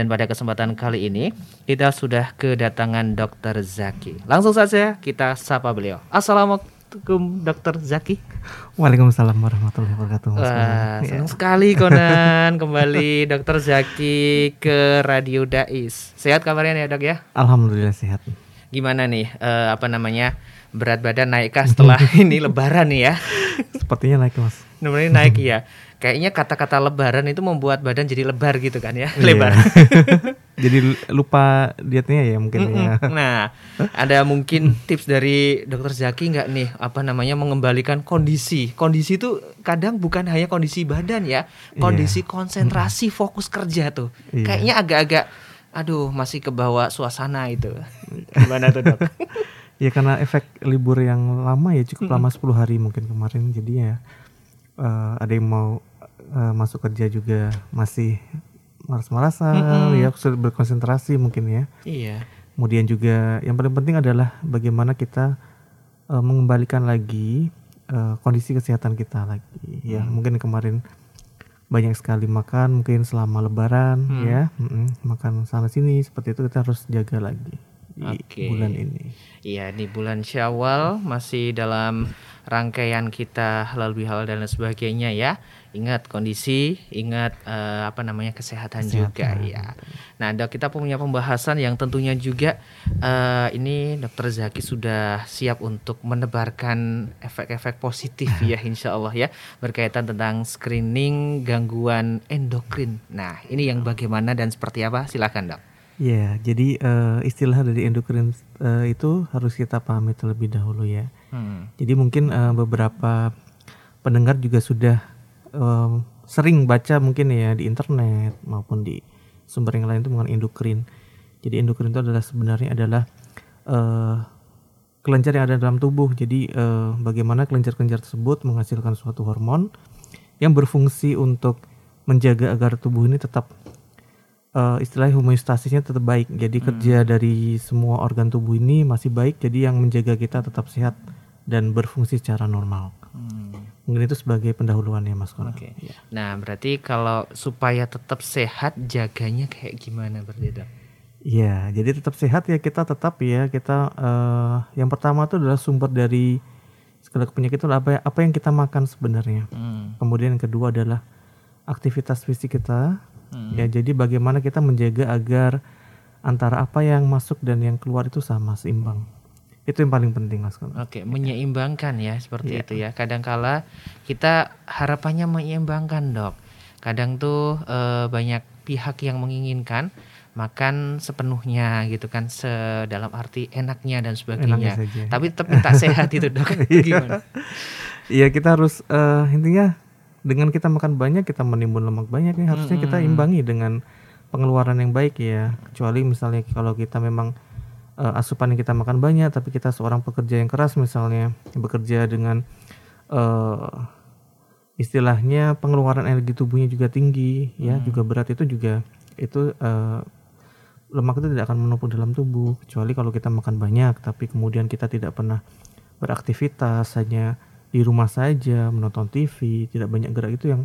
Dan pada kesempatan kali ini kita sudah kedatangan Dr. Zaki. Langsung saja kita sapa beliau. Assalamualaikum Dr. Zaki. Waalaikumsalam warahmatullahi wabarakatuh. Wah, Budi. senang sekali Konan kembali Dr. Zaki ke Radio Dais. Sehat kabarnya nih dok ya? Alhamdulillah sehat. Gimana nih eh, apa namanya berat badan naikkah setelah ini Lebaran nih ya? Sepertinya naik mas. Nomornya naik ya. Kayaknya kata-kata Lebaran itu membuat badan jadi lebar gitu kan ya? Iya. Lebar. Jadi lupa dietnya ya mungkin ya. Nah, ada mungkin tips dari Dokter Zaki nggak nih apa namanya mengembalikan kondisi. Kondisi itu kadang bukan hanya kondisi badan ya, kondisi konsentrasi fokus kerja tuh. Iya. Kayaknya agak-agak aduh masih ke bawah suasana itu. Gimana tuh, Dok? Ya karena efek libur yang lama ya cukup lama 10 hari mungkin kemarin. Jadi ya eh, ada yang mau eh, masuk kerja juga masih malas-malasan ya sulit berkonsentrasi mungkin ya. iya. Kemudian juga yang paling penting adalah bagaimana kita eh, mengembalikan lagi eh, kondisi kesehatan kita lagi. Ya mungkin kemarin banyak sekali makan mungkin selama Lebaran ya mm-mm, makan sana sini seperti itu kita harus jaga lagi di Oke. bulan ini. Iya, di bulan Syawal masih dalam rangkaian kita halal bihalal dan sebagainya ya. Ingat kondisi, ingat eh, apa namanya kesehatan, juga ya. Nah, dok kita punya pembahasan yang tentunya juga eh, ini Dokter Zaki sudah siap untuk menebarkan efek-efek positif ya, insya Allah ya berkaitan tentang screening gangguan endokrin. Nah, ini yang bagaimana dan seperti apa? Silakan dok. Ya, jadi eh, istilah dari endokrin eh, itu harus kita pahami terlebih dahulu ya. Hmm. Jadi mungkin eh, beberapa pendengar juga sudah eh, sering baca mungkin ya di internet maupun di sumber yang lain itu mengenai endokrin. Jadi endokrin itu adalah sebenarnya adalah eh, kelenjar yang ada dalam tubuh. Jadi eh, bagaimana kelenjar-kelenjar tersebut menghasilkan suatu hormon yang berfungsi untuk menjaga agar tubuh ini tetap eh, istilahnya homeostasisnya tetap baik. Jadi kerja dari semua organ tubuh ini masih baik. Jadi yang menjaga kita tetap sehat dan berfungsi secara normal. Mungkin itu sebagai pendahuluan ya Mas Kona. Oke. Nah, berarti kalau supaya tetap sehat jaganya kayak gimana Dok? Iya, jadi tetap sehat ya kita tetap ya kita eh, yang pertama itu adalah sumber dari segala penyakit itu apa apa yang kita makan sebenarnya. Hmm. Kemudian yang kedua adalah aktivitas fisik kita. Hmm. Ya, jadi bagaimana kita menjaga agar antara apa yang masuk dan yang keluar itu sama seimbang. Itu yang paling penting Mas. Oke, menyeimbangkan ya seperti Iya. itu ya. Kadangkala kita harapannya menyeimbangkan, Dok. Kadang tuh eh, banyak pihak yang menginginkan makan sepenuhnya gitu kan, sedalam arti enaknya dan sebagainya. Enaknya. Tapi tetap minta sehat itu, Dok. Gimana? Iya kita harus eh, intinya dengan kita makan banyak kita menimbun lemak banyak nih harusnya kita imbangi dengan pengeluaran yang baik ya. Kecuali misalnya kalau kita memang eh, asupan yang kita makan banyak tapi kita seorang pekerja yang keras misalnya yang bekerja dengan eh, istilahnya pengeluaran energi tubuhnya juga tinggi ya juga berat itu juga itu eh, lemak itu tidak akan menumpuk dalam tubuh. Kecuali kalau kita makan banyak tapi kemudian kita tidak pernah beraktivitas hanya di rumah saja menonton TV tidak banyak gerak itu yang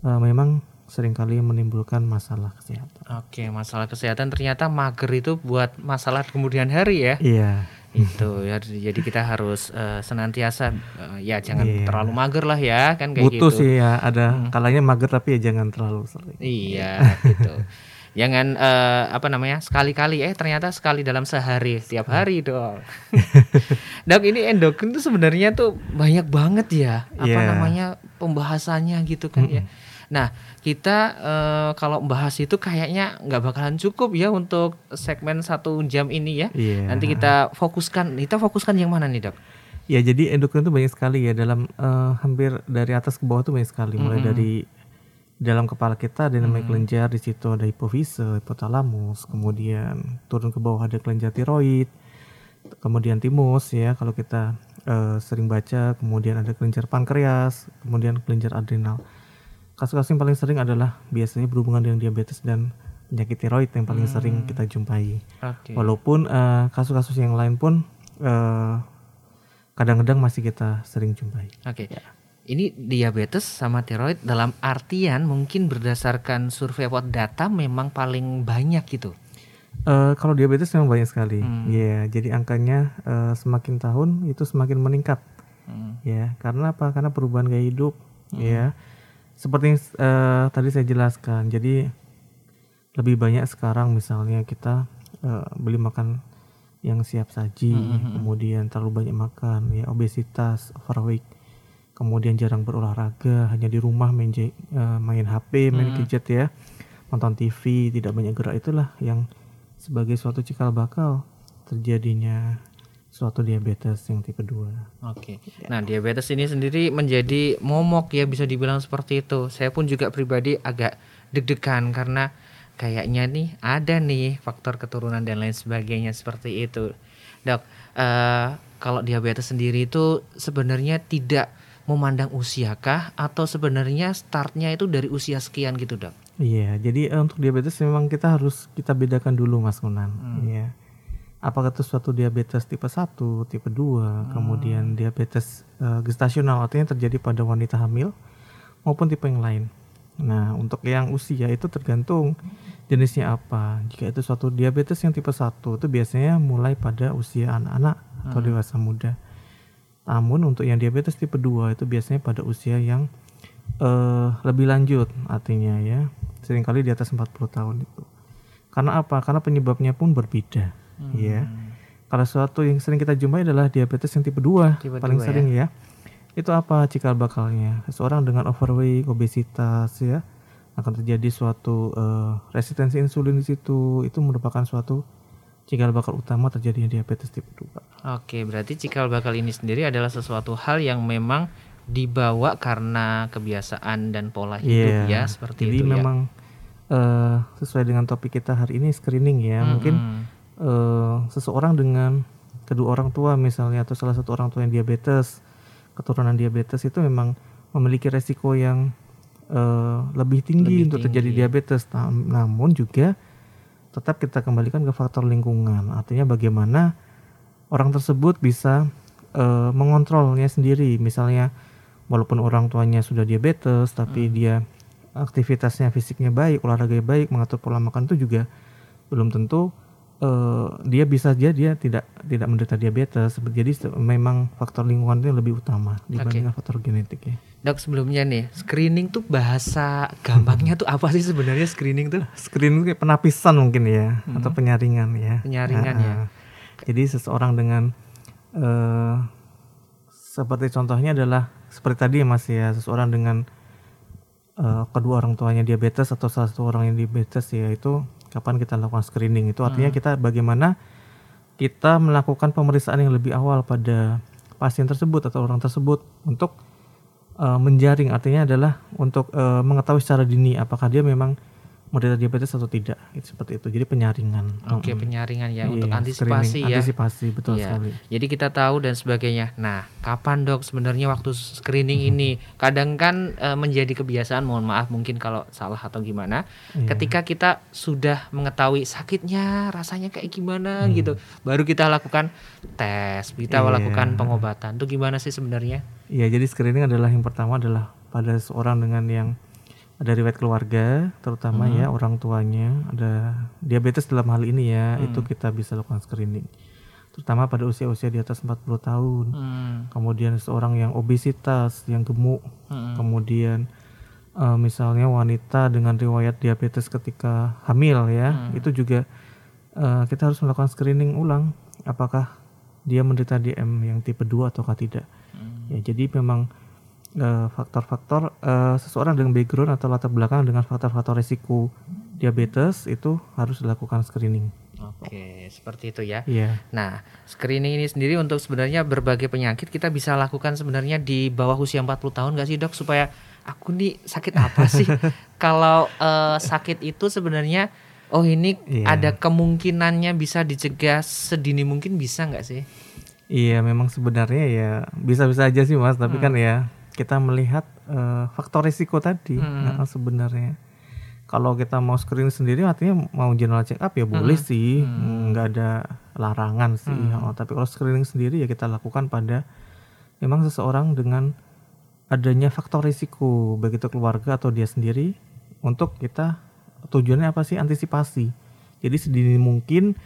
eh, memang sering kali menimbulkan masalah kesehatan. Oke, masalah kesehatan ternyata mager itu buat masalah kemudian hari ya. Iya, itu ya jadi kita harus eh, senantiasa eh, ya jangan Iya. terlalu mager lah ya kan kayak butuh gitu sih ya ada kalanya mager tapi ya jangan terlalu sering. iya gitu jangan eh, apa namanya sekali-kali. Eh ternyata sekali dalam sehari. Tiap hari dong. Dok ini endokrin tuh sebenarnya tuh banyak banget ya. Apa Iya. namanya pembahasannya gitu kan ya. Nah kita eh, kalau membahas itu kayaknya nggak bakalan cukup ya untuk segmen satu jam ini ya. Iya. nanti kita fokuskan. Kita fokuskan yang mana nih dok? Ya jadi endokrin itu banyak sekali ya. Dalam eh, hampir dari atas ke bawah tuh banyak sekali. Mulai dari dalam kepala kita ada namanya kelenjar di situ ada hipofise, hipotalamus, kemudian turun ke bawah ada kelenjar tiroid, kemudian timus ya kalau kita eh, sering baca, kemudian ada kelenjar pankreas, kemudian kelenjar adrenal. Kasus-kasus yang paling sering adalah biasanya berhubungan dengan diabetes dan penyakit tiroid yang paling sering kita jumpai. oke Walaupun eh, kasus-kasus yang lain pun eh, kadang-kadang masih kita sering jumpai. Oke. Ini diabetes sama tiroid dalam artian mungkin berdasarkan survei apa data memang paling banyak gitu. Uh, kalau diabetes memang banyak sekali, hmm. ya. Yeah, jadi angkanya uh, semakin tahun itu semakin meningkat, hmm. ya. Yeah, karena apa? Karena perubahan gaya hidup, hmm. ya. Yeah. Seperti uh, tadi saya jelaskan, jadi lebih banyak sekarang misalnya kita uh, beli makan yang siap saji, hmm. hmm, hmm. kemudian terlalu banyak makan, ya obesitas, overweight kemudian jarang berolahraga hanya di rumah main uh, main HP main hmm. gadget ya nonton TV tidak banyak gerak itulah yang sebagai suatu cikal bakal terjadinya suatu diabetes yang tipe 2. Oke. Ya. Nah, diabetes ini sendiri menjadi momok ya bisa dibilang seperti itu. Saya pun juga pribadi agak deg-degan karena kayaknya nih ada nih faktor keturunan dan lain sebagainya seperti itu. Dok, uh, kalau diabetes sendiri itu sebenarnya tidak memandang usia kah atau sebenarnya startnya itu dari usia sekian gitu dok? Iya, jadi uh, untuk diabetes memang kita harus kita bedakan dulu Mas Kunan. Hmm. Iya. Apakah itu suatu diabetes tipe 1, tipe 2, hmm. kemudian diabetes uh, gestasional artinya terjadi pada wanita hamil maupun tipe yang lain. Nah, untuk yang usia itu tergantung jenisnya apa. Jika itu suatu diabetes yang tipe 1 itu biasanya mulai pada usia anak-anak hmm. atau dewasa muda. Namun untuk yang diabetes tipe 2 itu biasanya pada usia yang uh, lebih lanjut artinya ya. Seringkali di atas 40 tahun itu. Karena apa? Karena penyebabnya pun berbeda hmm. ya. Kalau suatu yang sering kita jumpai adalah diabetes yang tipe 2 tipe paling 2 sering ya. ya. Itu apa cikal bakalnya? Seseorang dengan overweight, obesitas ya akan terjadi suatu uh, resistensi insulin di situ. Itu merupakan suatu cikal bakal utama terjadinya diabetes tipe 2. Oke, berarti cikal bakal ini sendiri adalah sesuatu hal yang memang dibawa karena kebiasaan dan pola hidup yeah. ya seperti Jadi itu ya. memang ya. uh, sesuai dengan topik kita hari ini screening ya. Hmm, Mungkin uh, seseorang dengan kedua orang tua misalnya atau salah satu orang tua yang diabetes, keturunan diabetes itu memang memiliki resiko yang uh, lebih tinggi lebih untuk tinggi. terjadi diabetes. namun juga tetap kita kembalikan ke faktor lingkungan. Artinya bagaimana orang tersebut bisa uh, mengontrolnya sendiri. Misalnya walaupun orang tuanya sudah diabetes tapi hmm. dia aktivitasnya fisiknya baik, olahraga baik, mengatur pola makan itu juga belum tentu uh, dia bisa aja dia tidak tidak menderita diabetes. Jadi memang faktor lingkungan itu lebih utama dibandingkan okay. faktor genetik ya. Dok sebelumnya nih screening tuh bahasa gampangnya tuh apa sih sebenarnya screening tuh? Screening kayak penapisan mungkin ya hmm. atau penyaringan ya. Penyaringan nah, ya. Jadi seseorang dengan uh, seperti contohnya adalah seperti tadi ya Mas ya seseorang dengan uh, kedua orang tuanya diabetes atau salah satu orang yang diabetes ya itu kapan kita lakukan screening itu artinya hmm. kita bagaimana kita melakukan pemeriksaan yang lebih awal pada pasien tersebut atau orang tersebut untuk uh, menjaring artinya adalah untuk uh, mengetahui secara dini apakah dia memang menderita diabetes atau tidak? Itu seperti itu. Jadi penyaringan. Oke okay, penyaringan ya iya, untuk antisipasi ya. Antisipasi betul iya. sekali. Jadi kita tahu dan sebagainya. Nah kapan dok sebenarnya waktu screening hmm. ini? Kadang kan e, menjadi kebiasaan mohon maaf mungkin kalau salah atau gimana. Iya. ketika kita sudah mengetahui sakitnya rasanya kayak gimana hmm. gitu. Baru kita lakukan tes kita iya. lakukan pengobatan. Itu gimana sih sebenarnya? Iya jadi screening adalah yang pertama adalah pada seorang dengan yang ada riwayat keluarga terutama hmm. ya orang tuanya ada diabetes dalam hal ini ya hmm. itu kita bisa lakukan screening terutama pada usia-usia di atas 40 tahun hmm. kemudian seorang yang obesitas yang gemuk hmm. kemudian uh, misalnya wanita dengan riwayat diabetes ketika hamil ya hmm. itu juga uh, kita harus melakukan screening ulang apakah dia menderita DM yang tipe 2 ataukah tidak hmm. ya jadi memang faktor-faktor uh, seseorang dengan background atau latar belakang dengan faktor-faktor risiko diabetes itu harus dilakukan screening. Oke, seperti itu ya. Iya. Nah, screening ini sendiri untuk sebenarnya berbagai penyakit kita bisa lakukan sebenarnya di bawah usia 40 tahun nggak sih dok supaya aku nih sakit apa sih? Kalau uh, sakit itu sebenarnya oh ini iya. ada kemungkinannya bisa dicegah sedini mungkin bisa nggak sih? Iya, memang sebenarnya ya bisa-bisa aja sih mas, tapi hmm. kan ya kita melihat uh, faktor risiko tadi hmm. nah, sebenarnya kalau kita mau screening sendiri artinya mau general check up ya boleh hmm. sih hmm. nggak ada larangan sih hmm. oh, tapi kalau screening sendiri ya kita lakukan pada memang seseorang dengan adanya faktor risiko baik itu keluarga atau dia sendiri untuk kita tujuannya apa sih antisipasi. Jadi sedini mungkin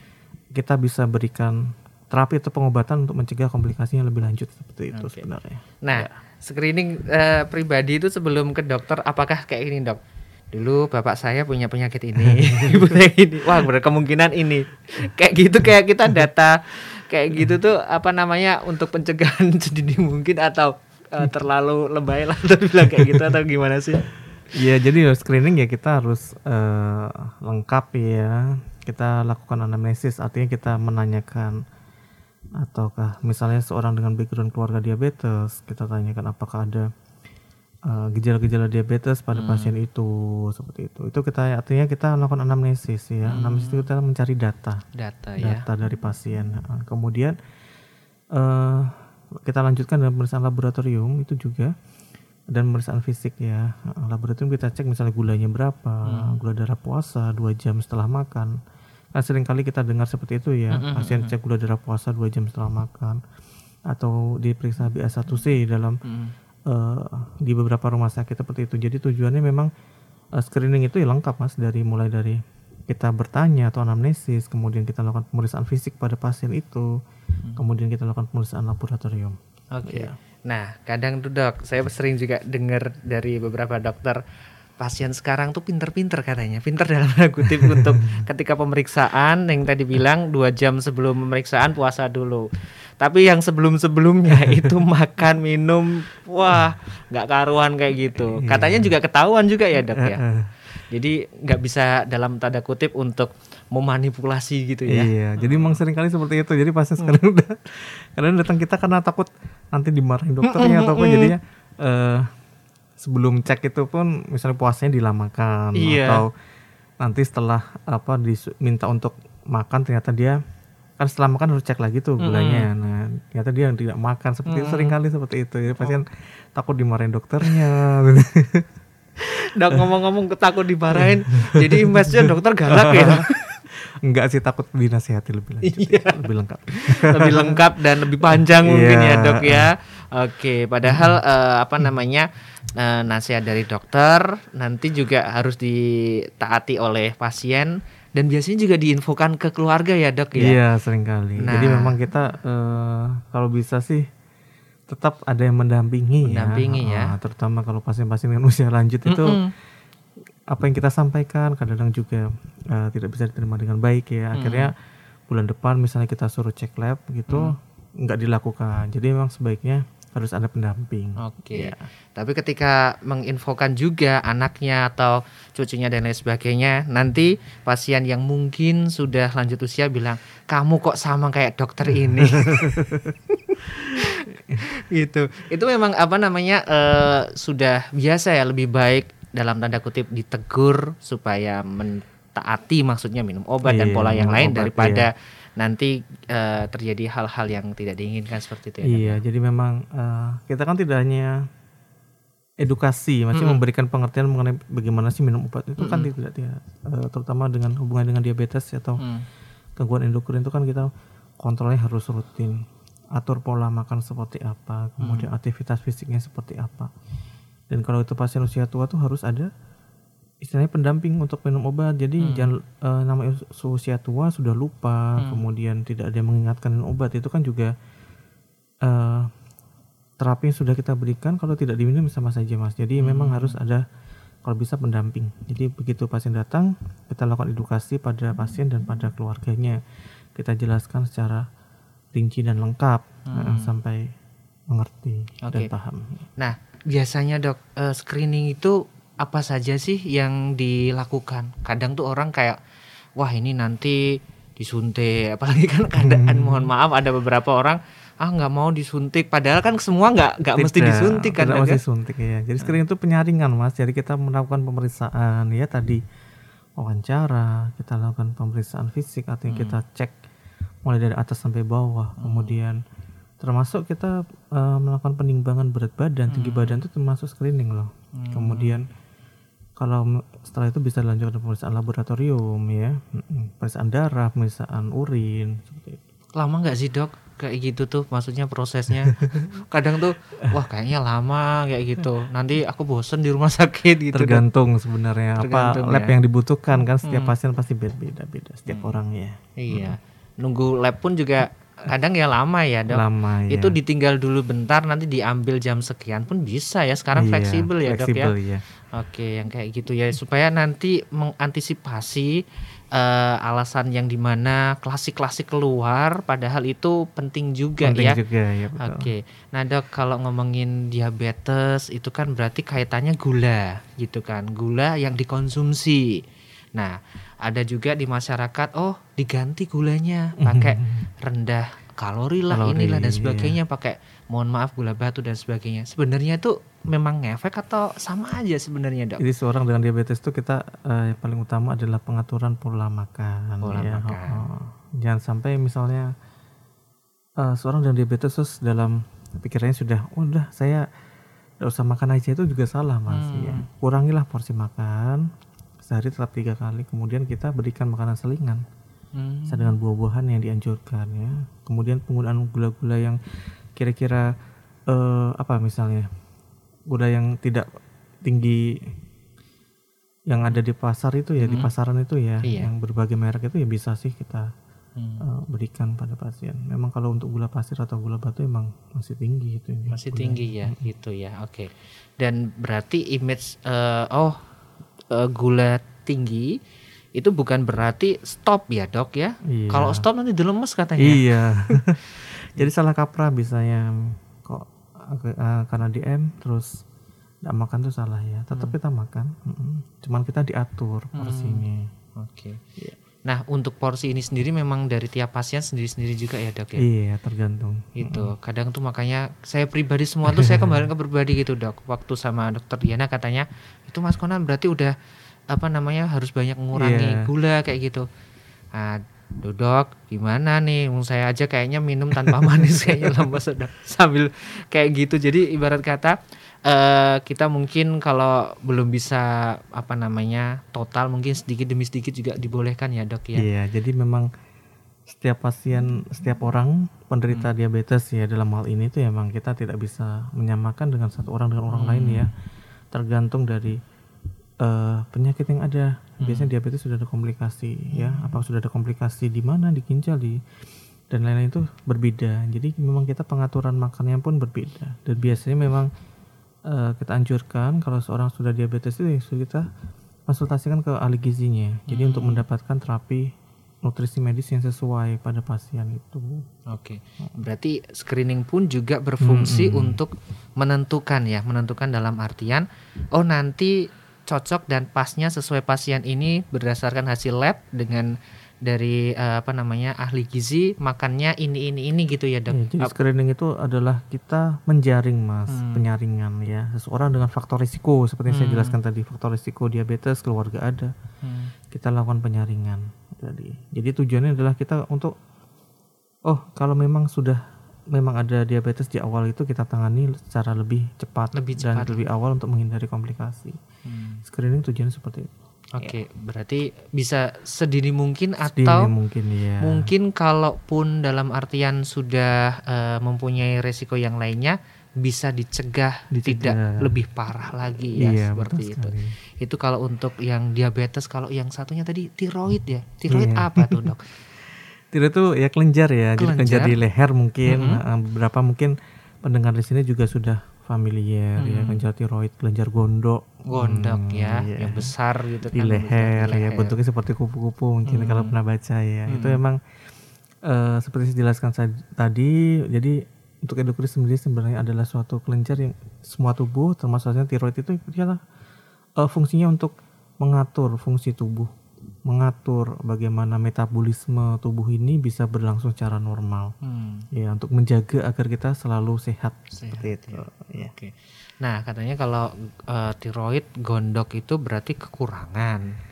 kita bisa berikan terapi atau pengobatan untuk mencegah komplikasinya lebih lanjut seperti itu Oke. sebenarnya. Nah, screening eh, pribadi itu sebelum ke dokter apakah kayak ini, Dok? Dulu bapak saya punya penyakit ini, ibu saya ini. Wah, berkemungkinan ini. Kayak gitu kayak kita data kayak gitu tuh apa namanya untuk pencegahan sedini mungkin atau eh, terlalu lebay lah atau bilang kayak gitu atau gimana sih? Iya, jadi screening ya kita harus eh, lengkap ya. Kita lakukan anamnesis, artinya kita menanyakan ataukah misalnya seorang dengan background keluarga diabetes, kita tanyakan apakah ada eh, gejala-gejala diabetes pada pasien itu, seperti itu. Itu kita artinya kita melakukan anamnesis ya. Anamnesis itu kita mencari data, Data ya. data dari pasien. Kemudian eh kita lanjutkan dengan pemeriksaan laboratorium itu juga dan pemeriksaan fisik ya laboratorium kita cek misalnya gulanya berapa gula darah puasa dua jam setelah makan kan sering kali kita dengar seperti itu ya pasien cek gula darah puasa dua jam setelah makan atau diperiksa BA1C dalam Hmm. eh, di beberapa rumah sakit seperti itu jadi tujuannya memang eh, screening itu ya lengkap mas dari mulai dari kita bertanya atau anamnesis kemudian kita lakukan pemeriksaan fisik pada pasien itu kemudian kita lakukan pemeriksaan laboratorium Oke. Iya. Nah, kadang tuh dok, saya sering juga dengar dari beberapa dokter pasien sekarang tuh pinter-pinter katanya, pinter dalam tanda kutip untuk ketika pemeriksaan yang tadi bilang dua jam sebelum pemeriksaan puasa dulu. Tapi yang sebelum-sebelumnya itu makan minum, wah nggak karuan kayak gitu. Katanya juga ketahuan juga ya dok ya. Jadi nggak bisa dalam tanda kutip untuk memanipulasi gitu ya. Iya, jadi memang sering kali seperti itu. Jadi pasien sekarang udah kadang datang kita karena takut nanti dimarahin dokternya atau apa jadinya eh sebelum cek itu pun misalnya puasanya dilamakan Iya. atau nanti setelah apa diminta untuk makan ternyata dia kan setelah makan harus cek lagi tuh gulanya. Nah, ternyata dia tidak makan seperti itu sering kali seperti itu. Jadi pasien takut dimarahin dokternya. Dok ngomong-ngomong takut dimarahin, jadi imbasnya dokter galak ya. Enggak sih takut dinasihati lebih lanjut, Iya. lebih lengkap. lebih lengkap dan lebih panjang mungkin Iya. ya dok ya. Oke, padahal eh, apa namanya eh, nasihat dari dokter nanti juga harus ditaati oleh pasien dan biasanya juga diinfokan ke keluarga ya dok ya. Iya sering kali. Jadi Nah. memang kita eh, kalau bisa sih tetap ada yang mendampingi, Mendampingi ya. ya. Ah, terutama kalau pasien-pasien dengan usia lanjut itu Mm-mm. apa yang kita sampaikan kadang-kadang juga eh, tidak bisa diterima dengan baik ya. Akhirnya bulan depan misalnya kita suruh cek lab gitu nggak dilakukan. Jadi memang sebaiknya harus ada pendamping. Oke. Iya. Tapi ketika menginfokan juga anaknya atau cucunya dan lain sebagainya, nanti pasien yang mungkin sudah lanjut usia bilang, "Kamu kok sama kayak dokter ini?" gitu. Itu memang apa namanya eh, sudah biasa ya lebih baik dalam tanda kutip ditegur supaya mentaati maksudnya minum obat dan Iya, pola yang lain obat, daripada nanti eh, terjadi hal-hal yang tidak diinginkan seperti itu ya. Iya, jadi memang eh, kita kan tidak hanya edukasi, masih memberikan pengertian mengenai bagaimana sih minum obat itu kan tidak tidak eh, terutama dengan hubungan dengan diabetes atau Hmm. gangguan endokrin itu kan kita kontrolnya harus rutin, atur pola makan seperti apa, kemudian aktivitas fisiknya seperti apa. Dan kalau itu pasien usia tua tuh harus ada istilahnya pendamping untuk minum obat. Jadi jangan eh, namanya us- usia tua sudah lupa, kemudian tidak ada yang mengingatkan minum obat itu kan juga eh terapi yang sudah kita berikan kalau tidak diminum sama saja mas. Jadi memang harus ada kalau bisa pendamping. Jadi begitu pasien datang kita lakukan edukasi pada pasien dan pada keluarganya. Kita jelaskan secara rinci dan lengkap eh, sampai mengerti dan Oke. paham. Nah, biasanya dok screening itu apa saja sih yang dilakukan? Kadang tuh orang kayak, wah ini nanti disuntik, apalagi kan keadaan mohon maaf ada beberapa orang ah nggak mau disuntik, padahal kan semua nggak nggak mesti disuntik kan tidak mesti ya? suntik ya. Jadi screening itu penyaringan mas. Jadi kita melakukan pemeriksaan ya tadi wawancara, kita lakukan pemeriksaan fisik, artinya Hmm. kita cek mulai dari atas sampai bawah, kemudian termasuk kita eh, melakukan penimbangan berat badan, Hmm. tinggi badan itu termasuk screening loh. Kemudian kalau setelah itu bisa dilanjutkan pemeriksaan laboratorium ya, pemeriksaan darah, pemeriksaan urin seperti itu. Lama nggak sih dok? Kayak gitu tuh maksudnya prosesnya. Kadang tuh wah kayaknya lama kayak gitu. Nanti aku bosen di rumah sakit gitu tergantung sebenarnya apa Tergantung lab ya. yang dibutuhkan kan. Setiap Hmm. pasien pasti beda beda setiap orang ya iya. Nunggu lab pun juga kadang ya lama ya dok. Lama ya. Itu ditinggal dulu bentar nanti diambil jam sekian pun bisa ya. Sekarang Iya, fleksibel ya dok ya? fleksibel ya Oke, yang kayak gitu ya. Supaya nanti mengantisipasi eh, alasan yang di mana klasik-klasik keluar, padahal itu penting juga penting ya. juga ya betul. Oke, nah dok kalau ngomongin diabetes itu kan berarti kaitannya gula gitu kan, gula yang dikonsumsi. Nah ada juga di masyarakat, oh diganti gulanya pakai rendah kalori lah Kalori, inilah dan iya. sebagainya pakai mohon maaf gula batu dan sebagainya. Sebenarnya itu memang ngefek atau sama aja sebenarnya dok? Jadi seorang dengan diabetes itu kita eh, yang paling utama adalah pengaturan pola makan. Pola ya. makan. Oh. Jangan sampai misalnya eh, seorang dengan diabetes terus dalam pikirannya sudah, "Oh, udah saya tidak usah makan aja itu juga salah mas. Hmm. Ya. Kurangilah porsi makan sehari tetap tiga kali. Kemudian kita berikan makanan selingan Hmm. dengan buah-buahan yang dianjurkan ya. Kemudian penggunaan gula-gula yang kira-kira eh, apa misalnya gula yang tidak tinggi yang ada di pasar itu ya di Hmm. pasaran itu ya Iya. yang berbagai merek itu ya bisa sih kita Hmm. eh, berikan pada pasien. Memang kalau untuk gula pasir atau gula batu emang masih tinggi itu masih gula. tinggi ya gitu ya oke dan berarti image eh, oh eh, gula tinggi itu bukan berarti stop ya dok ya Iya. kalau stop nanti dilemes katanya Iya. Jadi salah kaprah bisanya kok eh, karena DM terus tidak makan tuh salah ya. Tetap Hmm. kita makan. Cuman kita diatur porsinya. oke nah untuk porsi ini sendiri memang dari tiap pasien sendiri-sendiri juga ya dok ya Iya, tergantung. itu kadang tuh makanya saya pribadi semua tuh saya kembali ke pribadi gitu dok waktu sama dokter Diana katanya itu Mas Konan berarti udah apa namanya harus banyak mengurangi Iya. gula kayak gitu nah dok gimana nih saya aja kayaknya minum tanpa manis kayaknya lemes dok sambil kayak gitu jadi ibarat kata eh kita mungkin kalau belum bisa apa namanya total mungkin sedikit demi sedikit juga dibolehkan ya dok ya Iya, jadi memang setiap pasien, setiap orang Hmm. penderita diabetes ya dalam hal ini tuh emang kita tidak bisa menyamakan dengan satu orang dengan orang lain Hmm. ya. Tergantung dari eh, penyakit yang ada. Hmm. Biasanya diabetes sudah ada komplikasi ya. Apa sudah ada komplikasi di mana di ginjal di dan lain-lain itu berbeda. Jadi memang kita pengaturan makannya pun berbeda. Dan biasanya memang eh, kita anjurkan kalau seorang sudah diabetes itu ya kita konsultasikan ke ahli gizinya. Jadi untuk mendapatkan terapi nutrisi medis yang sesuai pada pasien itu. Oke, berarti screening pun juga berfungsi untuk menentukan ya, menentukan dalam artian, oh nanti cocok dan pasnya sesuai pasien ini berdasarkan hasil lab dengan dari eh, apa namanya ahli gizi makannya ini ini ini gitu ya dok. Ya, jadi screening itu adalah kita menjaring mas, Hmm. penyaringan ya. Seseorang dengan faktor risiko seperti yang saya Hmm. jelaskan tadi, faktor risiko diabetes keluarga ada, Hmm. kita lakukan penyaringan tadi. Jadi tujuannya adalah kita untuk oh kalau memang sudah memang ada diabetes di awal itu kita tangani secara lebih cepat, Lebih dan cepat. lebih awal untuk menghindari komplikasi. Hmm. Screening tujuannya seperti itu. Oke, berarti bisa sedini mungkin Sedini atau mungkin ya. mungkin kalaupun dalam artian sudah eh, mempunyai resiko yang lainnya bisa dicegah, Dicegah. tidak lebih parah lagi ya Iya, seperti itu. sekali. Itu kalau untuk yang diabetes, kalau yang satunya tadi tiroid ya. Tiroid Iya. apa tuh, Dok? Tidak itu ya kelenjar ya, jadi kelenjar Kelenjar. di leher mungkin. Mhm. Nah, beberapa mungkin pendengar di sini juga sudah familiar ya Mhm. kelenjar tiroid, kelenjar gondok, Gondok Hmm, ya, iya. yang besar gitu di kan. leher, di ya leher. bentuknya seperti kupu-kupu mungkin Hmm. kalau pernah baca ya. Itu Hmm. emang eh, seperti dijelaskan saya tadi, jadi untuk endokrin sendiri sebenarnya adalah suatu kelenjar yang semua tubuh termasuk saja tiroid itu dia eh, fungsinya untuk mengatur fungsi tubuh, mengatur bagaimana metabolisme tubuh ini bisa berlangsung secara normal. Hmm, Ya, untuk menjaga agar kita selalu sehat. sehat Seperti itu. ya. Ya. Oke. Nah, katanya kalau eh, tiroid gondok itu berarti kekurangan.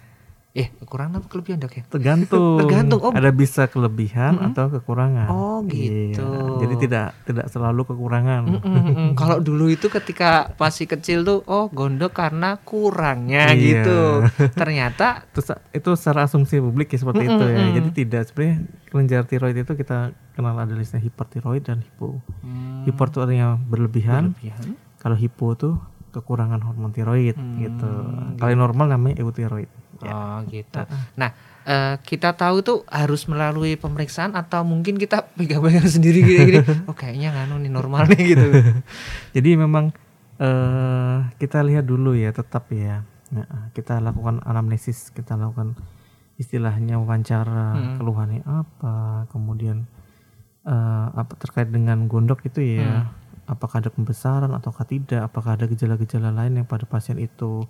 Eh, kekurangan apa kelebihan dok ya? Tergantung. Tergantung, oh. Ada bisa kelebihan atau kekurangan. Oh, Iya. gitu. Jadi tidak tidak selalu kekurangan. Mm, mm, mm. Kalau dulu itu ketika masih kecil tuh, oh gondok karena kurangnya Iya. gitu. Ternyata Itu, itu secara asumsi publik ya seperti itu ya. Jadi tidak sebenarnya kelenjar tiroid itu kita kenal ada listnya hipertiroid dan hipo. hmm, Hiper itu artinya berlebihan. berlebihan. Kalau hipo tuh kekurangan hormon tiroid Hmm, gitu. Kalau normal namanya eutiroid. Oh gitu. Nah, eh, kita tahu tuh harus melalui pemeriksaan atau mungkin kita pegang-pegang sendiri gini-gini. Oh kayaknya nganu nih normal nih gitu. Jadi memang eh kita lihat dulu ya tetap ya. Nah, kita lakukan anamnesis, kita lakukan istilahnya wawancara, Hmm. keluhannya apa, kemudian eh, apa terkait dengan gondok itu ya. Hmm. Apakah ada pembesaran ataukah tidak, apakah ada gejala-gejala lain yang pada pasien itu.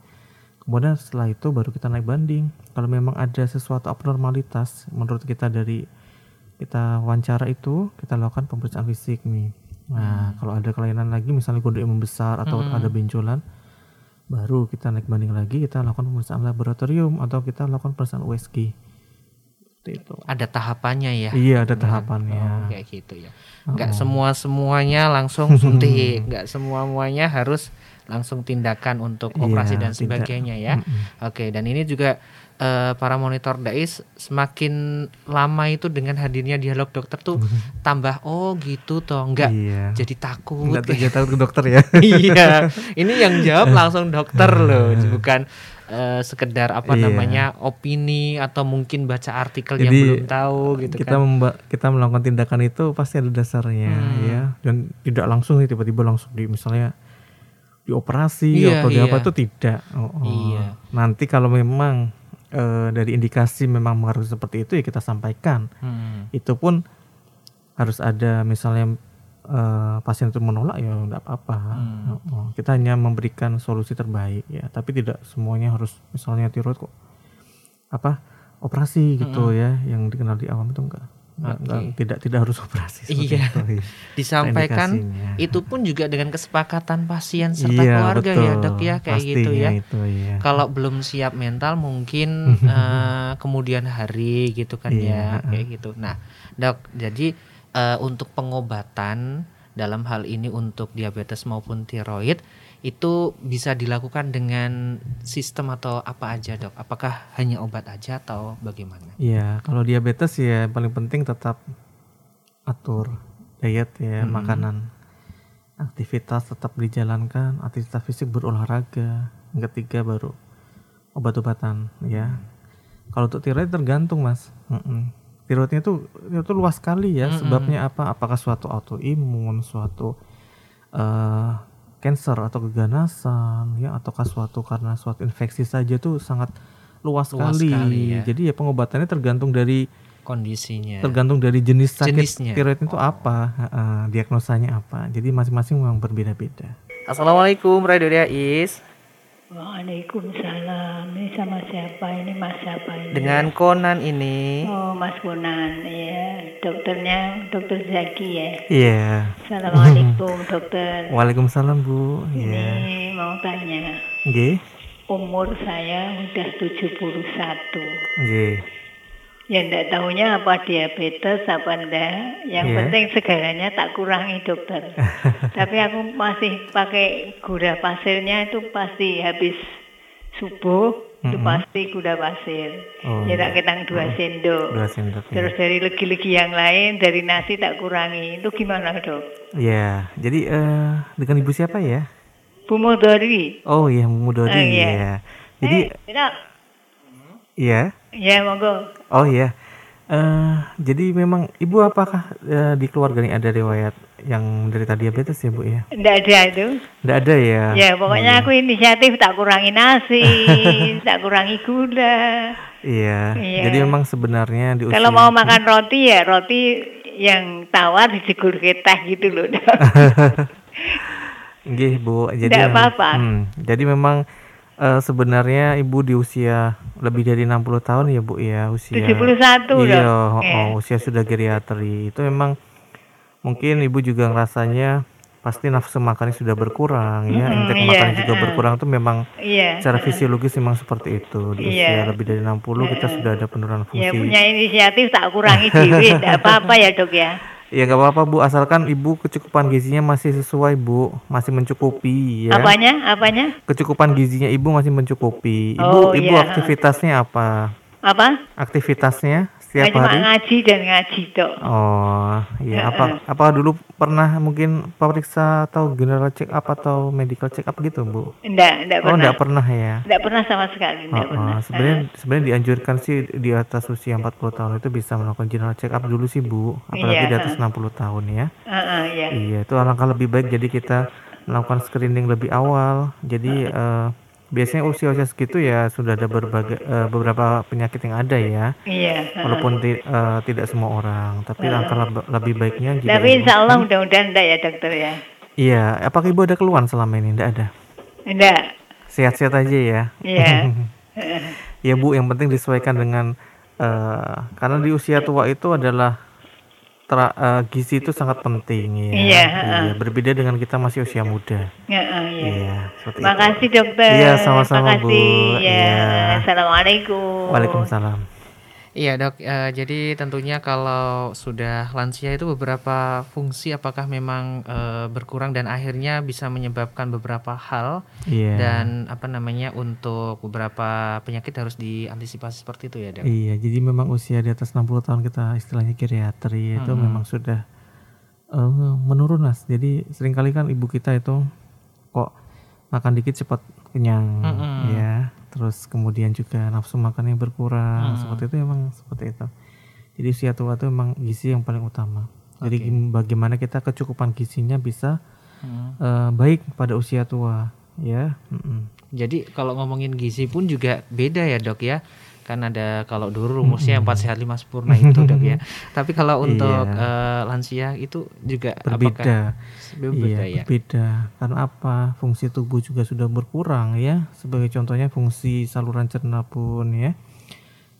Kemudian setelah itu baru kita naik banding. Kalau memang ada sesuatu abnormalitas menurut kita dari kita wawancara itu, kita lakukan pemeriksaan fisik nih. Nah, kalau ada kelainan lagi misalnya yang membesar atau ada benjolan, baru kita naik banding lagi, kita lakukan pemeriksaan laboratorium atau kita lakukan pemeriksaan USG. Seperti itu. Ada tahapannya ya. Iya, ada Oh, tahapannya. kayak gitu ya. Nggak semua semuanya langsung suntik, nggak semua semuanya harus langsung tindakan untuk operasi Iya, dan tidak. sebagainya ya. Oke, dan ini juga eh, para monitor dais semakin lama itu dengan hadirnya dialog dokter tuh tambah oh gitu toh, nggak Iya. jadi takut. Enggak terjadi takut ke dokter ya. iya, ini yang jawab langsung dokter loh, bukan eh, sekedar apa Iya. namanya opini atau mungkin baca artikel yang Jadi, belum tahu gitu kita kan. memba- kita melakukan tindakan itu pasti ada dasarnya Hmm. ya dan tidak langsung tiba-tiba langsung di misalnya dioperasi Iya, atau di apa iya. itu tidak Oh, oh. Iya. nanti kalau memang eh, dari indikasi memang mengaruh seperti itu ya kita sampaikan Hmm. itu pun harus ada misalnya eh, pasien itu menolak ya enggak apa-apa Hmm. Oh, oh. kita hanya memberikan solusi terbaik ya tapi tidak semuanya harus misalnya tiroid kok apa operasi gitu ya yang dikenal di awam itu enggak, Tidak tidak harus operasi Iya. itu, iya. Disampaikan itu pun juga dengan kesepakatan pasien serta Iya, keluarga ya betul. dok ya kayak gitu Pastinya ya. itu, iya. Kalau belum siap mental mungkin eh, kemudian hari gitu kan Iya, ya kayak gitu. Nah dok jadi eh, untuk pengobatan dalam hal ini untuk diabetes maupun tiroid itu bisa dilakukan dengan sistem atau apa aja dok? Apakah hanya obat aja atau bagaimana? Iya, kalau diabetes ya paling penting tetap atur diet ya, makanan. Aktivitas tetap dijalankan, aktivitas fisik berolahraga. Yang ketiga baru obat-obatan ya. Kalau untuk tiroid tergantung, Mas. Mm-mm. Tiroidnya itu itu luas sekali ya. Sebabnya apa? Apakah suatu autoimun, suatu eh cancer atau keganasan ya ataukah suatu karena suatu infeksi saja tuh sangat luas, Luas sekali. sekali ya. Jadi ya pengobatannya tergantung dari Kondisinya. tergantung dari jenis sakit Jenisnya. tiroid itu apa, heeh, diagnosanya apa. Jadi masing-masing memang berbeda-beda. Assalamualaikum Radio Is. Waalaikumsalam. Ini sama siapa? Ini Mas siapa ini? Dengan Conan ini. Oh, Mas Bonan. Iya, dokternya Dokter Zaki ya. Iya. Assalamualaikum, dokter. Waalaikumsalam Bu. Iya. Ini mau tanya. Nggih. Umur saya udah 71. Nggih. Ya enggak tahunya apa diabetes apa enggak. Yang Iya. penting segalanya tak kurangi dokter. Tapi aku masih pakai gula pasirnya itu pasti habis subuh itu pasti gula pasir. Oh, ya tak ketang dua sendok. Dua sendok. ya. Terus dari legi-legi yang lain dari nasi tak kurangi. Itu gimana dok? Iya. Jadi eh dengan ibu siapa ya? Bu Modori. Oh iya, Bu Dodi. Oh, iya. iya. Jadi eh, iya. Ya monggo. Oh iya. Eh jadi memang ibu apakah eh, di keluarga ini ada riwayat yang menderita diabetes ya Bu ya? Enggak ada itu. Tidak ada ya. Ya pokoknya aku inisiatif tak kurangi nasi, tak kurangi gula. Iya. Iya. Jadi memang sebenarnya di usia Kalau mau makan roti ya roti yang tawar dijegur ke teh gitu loh. Nggih, Bu. Jadi mem- apa-apa. hmm, jadi memang eh, sebenarnya Ibu di usia lebih dari 60 tahun ya, Bu ya, usia 71 Iya, dong. oh, Iya. usia sudah geriatri. Itu memang mungkin Ibu juga ngerasanya pasti nafsu makannya sudah berkurang ya, Mm, intake iya, makannya juga berkurang itu memang Iya. secara fisiologis memang seperti itu. Di usia Iya. lebih dari 60 kita sudah ada penurunan Ya fungsi. punya inisiatif tak kurangi diri, tidak apa-apa ya dok ya. Ya nggak apa-apa Bu, asalkan Ibu kecukupan gizinya masih sesuai Bu, masih mencukupi ya. Apanya? Apanya? Kecukupan gizinya Ibu masih mencukupi. Ibu Oh, Ibu iya. aktivitasnya apa? Apa? Aktivitasnya setiap Cuma hari? ngaji dan ngaji dok. Oh, iya. Apa apa dulu pernah mungkin periksa atau general check up atau medical check up gitu, Bu? Enggak, enggak Oh, pernah. enggak pernah ya. Enggak pernah sama sekali, enggak Oh, pernah. oh. sebenarnya sebenarnya dianjurkan sih di atas usia 40 tahun itu bisa melakukan general check up dulu sih, Bu. Apalagi Iya, di atas 60 tahun ya. Heeh, ya. Iya, itu alangkah lebih baik jadi kita melakukan screening lebih awal. Jadi eh, biasanya usia-usia segitu ya sudah ada berbagai eh, beberapa penyakit yang ada ya. Iya. Walaupun ti- eh, tidak semua orang, tapi alangkah leb- lebih baiknya jika Tapi insya Allah mudah-mudahan enggak ya dokter ya. Iya, apakah Ibu ada keluhan selama ini? Tidak ada. Enggak. Sehat-sehat aja ya. Iya. Ya Bu, yang penting disesuaikan dengan eh, karena di usia tua itu adalah tra- eh, gizi itu sangat penting ya. Iya, Iya, berbeda dengan kita masih usia muda. Iya. Iya, itu. Makasih dokter. Iya, sama-sama, Bu. Ya. Iya. Assalamualaikum. Waalaikumsalam. Iya dok, Eh, jadi tentunya kalau sudah lansia itu beberapa fungsi apakah memang eh, berkurang dan akhirnya bisa menyebabkan beberapa hal Iya. dan apa namanya untuk beberapa penyakit harus diantisipasi seperti itu ya dok. Iya, jadi memang usia di atas 60 tahun kita istilahnya geriatri itu memang sudah eh, menurun Mas. Jadi sering kali kan ibu kita itu kok makan dikit cepat kenyang ya. Terus kemudian juga nafsu makannya berkurang. Seperti itu memang seperti itu. Jadi usia tua itu memang gizi yang paling utama. Jadi gim- bagaimana kita kecukupan gizinya bisa eh, baik pada usia tua ya. Mm-mm. Jadi kalau ngomongin gizi pun juga beda ya dok ya. Kan ada kalau dulu rumusnya empat sehat lima sempurna itu dok ya. Tapi kalau untuk eh, lansia itu juga berbeda. apakah berbeda iya, ya? berbeda. Karena apa? Fungsi tubuh juga sudah berkurang ya. Sebagai contohnya fungsi saluran cerna pun ya.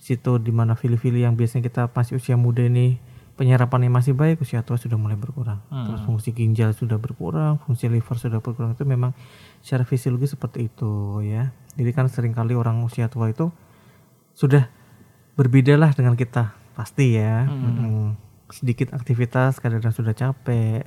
Situ di mana fili-fili yang biasanya kita masih usia muda ini penyerapannya masih baik, usia tua sudah mulai berkurang. Terus fungsi ginjal sudah berkurang, fungsi liver sudah berkurang. Itu memang secara fisiologis seperti itu ya. Jadi kan sering kali orang usia tua itu sudah berbedalah dengan kita pasti ya. Mm. Sedikit aktivitas kadang sudah capek.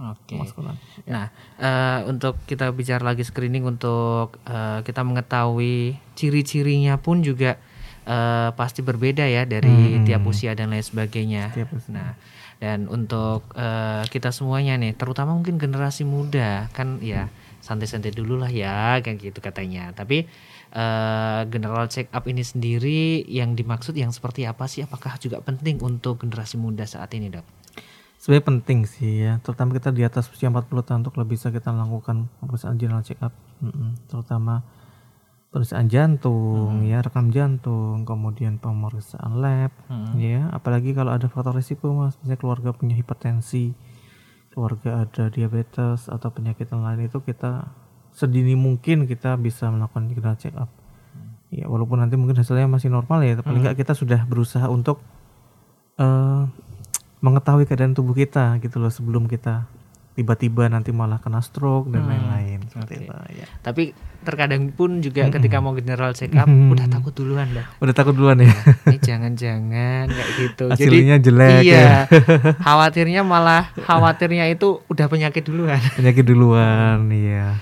Oke. Mas Kulan. Nah, eh, untuk kita bicara lagi screening untuk eh, kita mengetahui ciri-cirinya pun juga eh, pasti berbeda ya dari tiap usia dan lain sebagainya. Tiap usia. Nah, dan untuk eh, kita semuanya nih, terutama mungkin generasi muda kan ya santai-santai dulu lah ya kayak gitu katanya. Tapi eh, general check up ini sendiri yang dimaksud yang seperti apa sih? Apakah juga penting untuk generasi muda saat ini, Dok? Sebenarnya penting sih ya, terutama kita di atas usia 40 tahun untuk lebih bisa kita lakukan pemeriksaan general check up, terutama pemeriksaan jantung, ya rekam jantung, kemudian pemeriksaan lab, ya, apalagi kalau ada faktor risiko mas, misalnya keluarga punya hipertensi, keluarga ada diabetes atau penyakit lain itu kita sedini mungkin kita bisa melakukan general check up. Ya walaupun nanti mungkin hasilnya masih normal ya, tapi paling nggak kita sudah berusaha untuk eh mengetahui keadaan tubuh kita gitu loh sebelum kita tiba-tiba nanti malah kena stroke dan lain-lain seperti itu ya. Tapi terkadang pun juga ketika mau general check up udah takut duluan dah. Udah takut duluan ya. Ini jangan-jangan kayak gitu. Hasilnya jelek iya, ya. khawatirnya malah khawatirnya itu udah penyakit duluan. Penyakit duluan iya.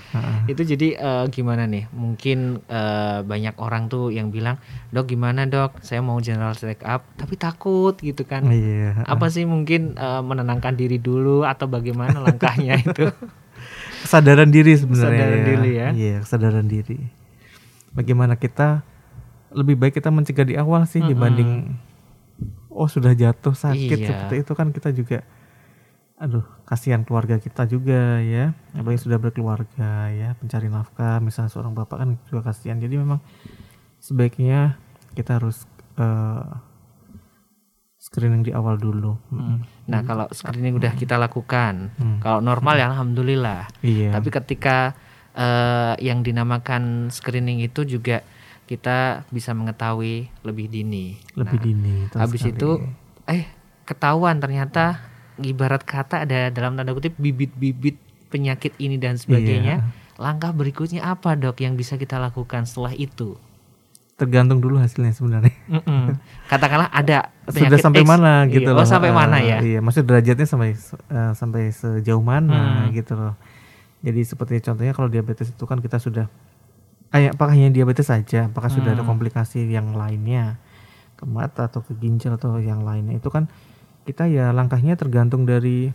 Itu jadi eh, gimana nih? Mungkin eh, banyak orang tuh yang bilang, "Dok, gimana, Dok? Saya mau general check up tapi takut." gitu kan. Iya. Apa sih mungkin eh, menenangkan diri dulu atau bagaimana langkahnya itu? Kesadaran diri sebenarnya. Kesadaran diri ya. Iya, kesadaran diri. Bagaimana kita lebih baik kita mencegah di awal sih dibanding oh sudah jatuh sakit Iya. seperti itu kan kita juga aduh kasihan keluarga kita juga ya apalagi sudah berkeluarga ya pencari nafkah misalnya seorang bapak kan juga kasihan jadi memang sebaiknya kita harus eh, screening di awal dulu Mm-mm. Nah, kalau screening udah kita lakukan, kalau normal ya alhamdulillah. iya Tapi ketika eh, yang dinamakan screening itu juga kita bisa mengetahui lebih dini. lebih Nah, dini terus habis sekali. itu eh ketahuan ternyata ibarat kata ada dalam tanda kutip bibit-bibit penyakit ini dan sebagainya. Langkah berikutnya apa dok yang bisa kita lakukan setelah itu? Tergantung dulu hasilnya sebenarnya. Katakanlah ada Sudah sampai X. mana Iya, gitu oh, loh. sampai Eh, mana ya? Iya, maksudnya derajatnya sampai eh, sampai sejauh mana Hmm. gitu loh. Jadi seperti contohnya kalau diabetes itu kan kita sudah eh, apakah hanya diabetes saja, apakah sudah ada Hmm. komplikasi yang lainnya ke mata atau ke ginjal atau yang lainnya. Itu kan kita ya langkahnya tergantung dari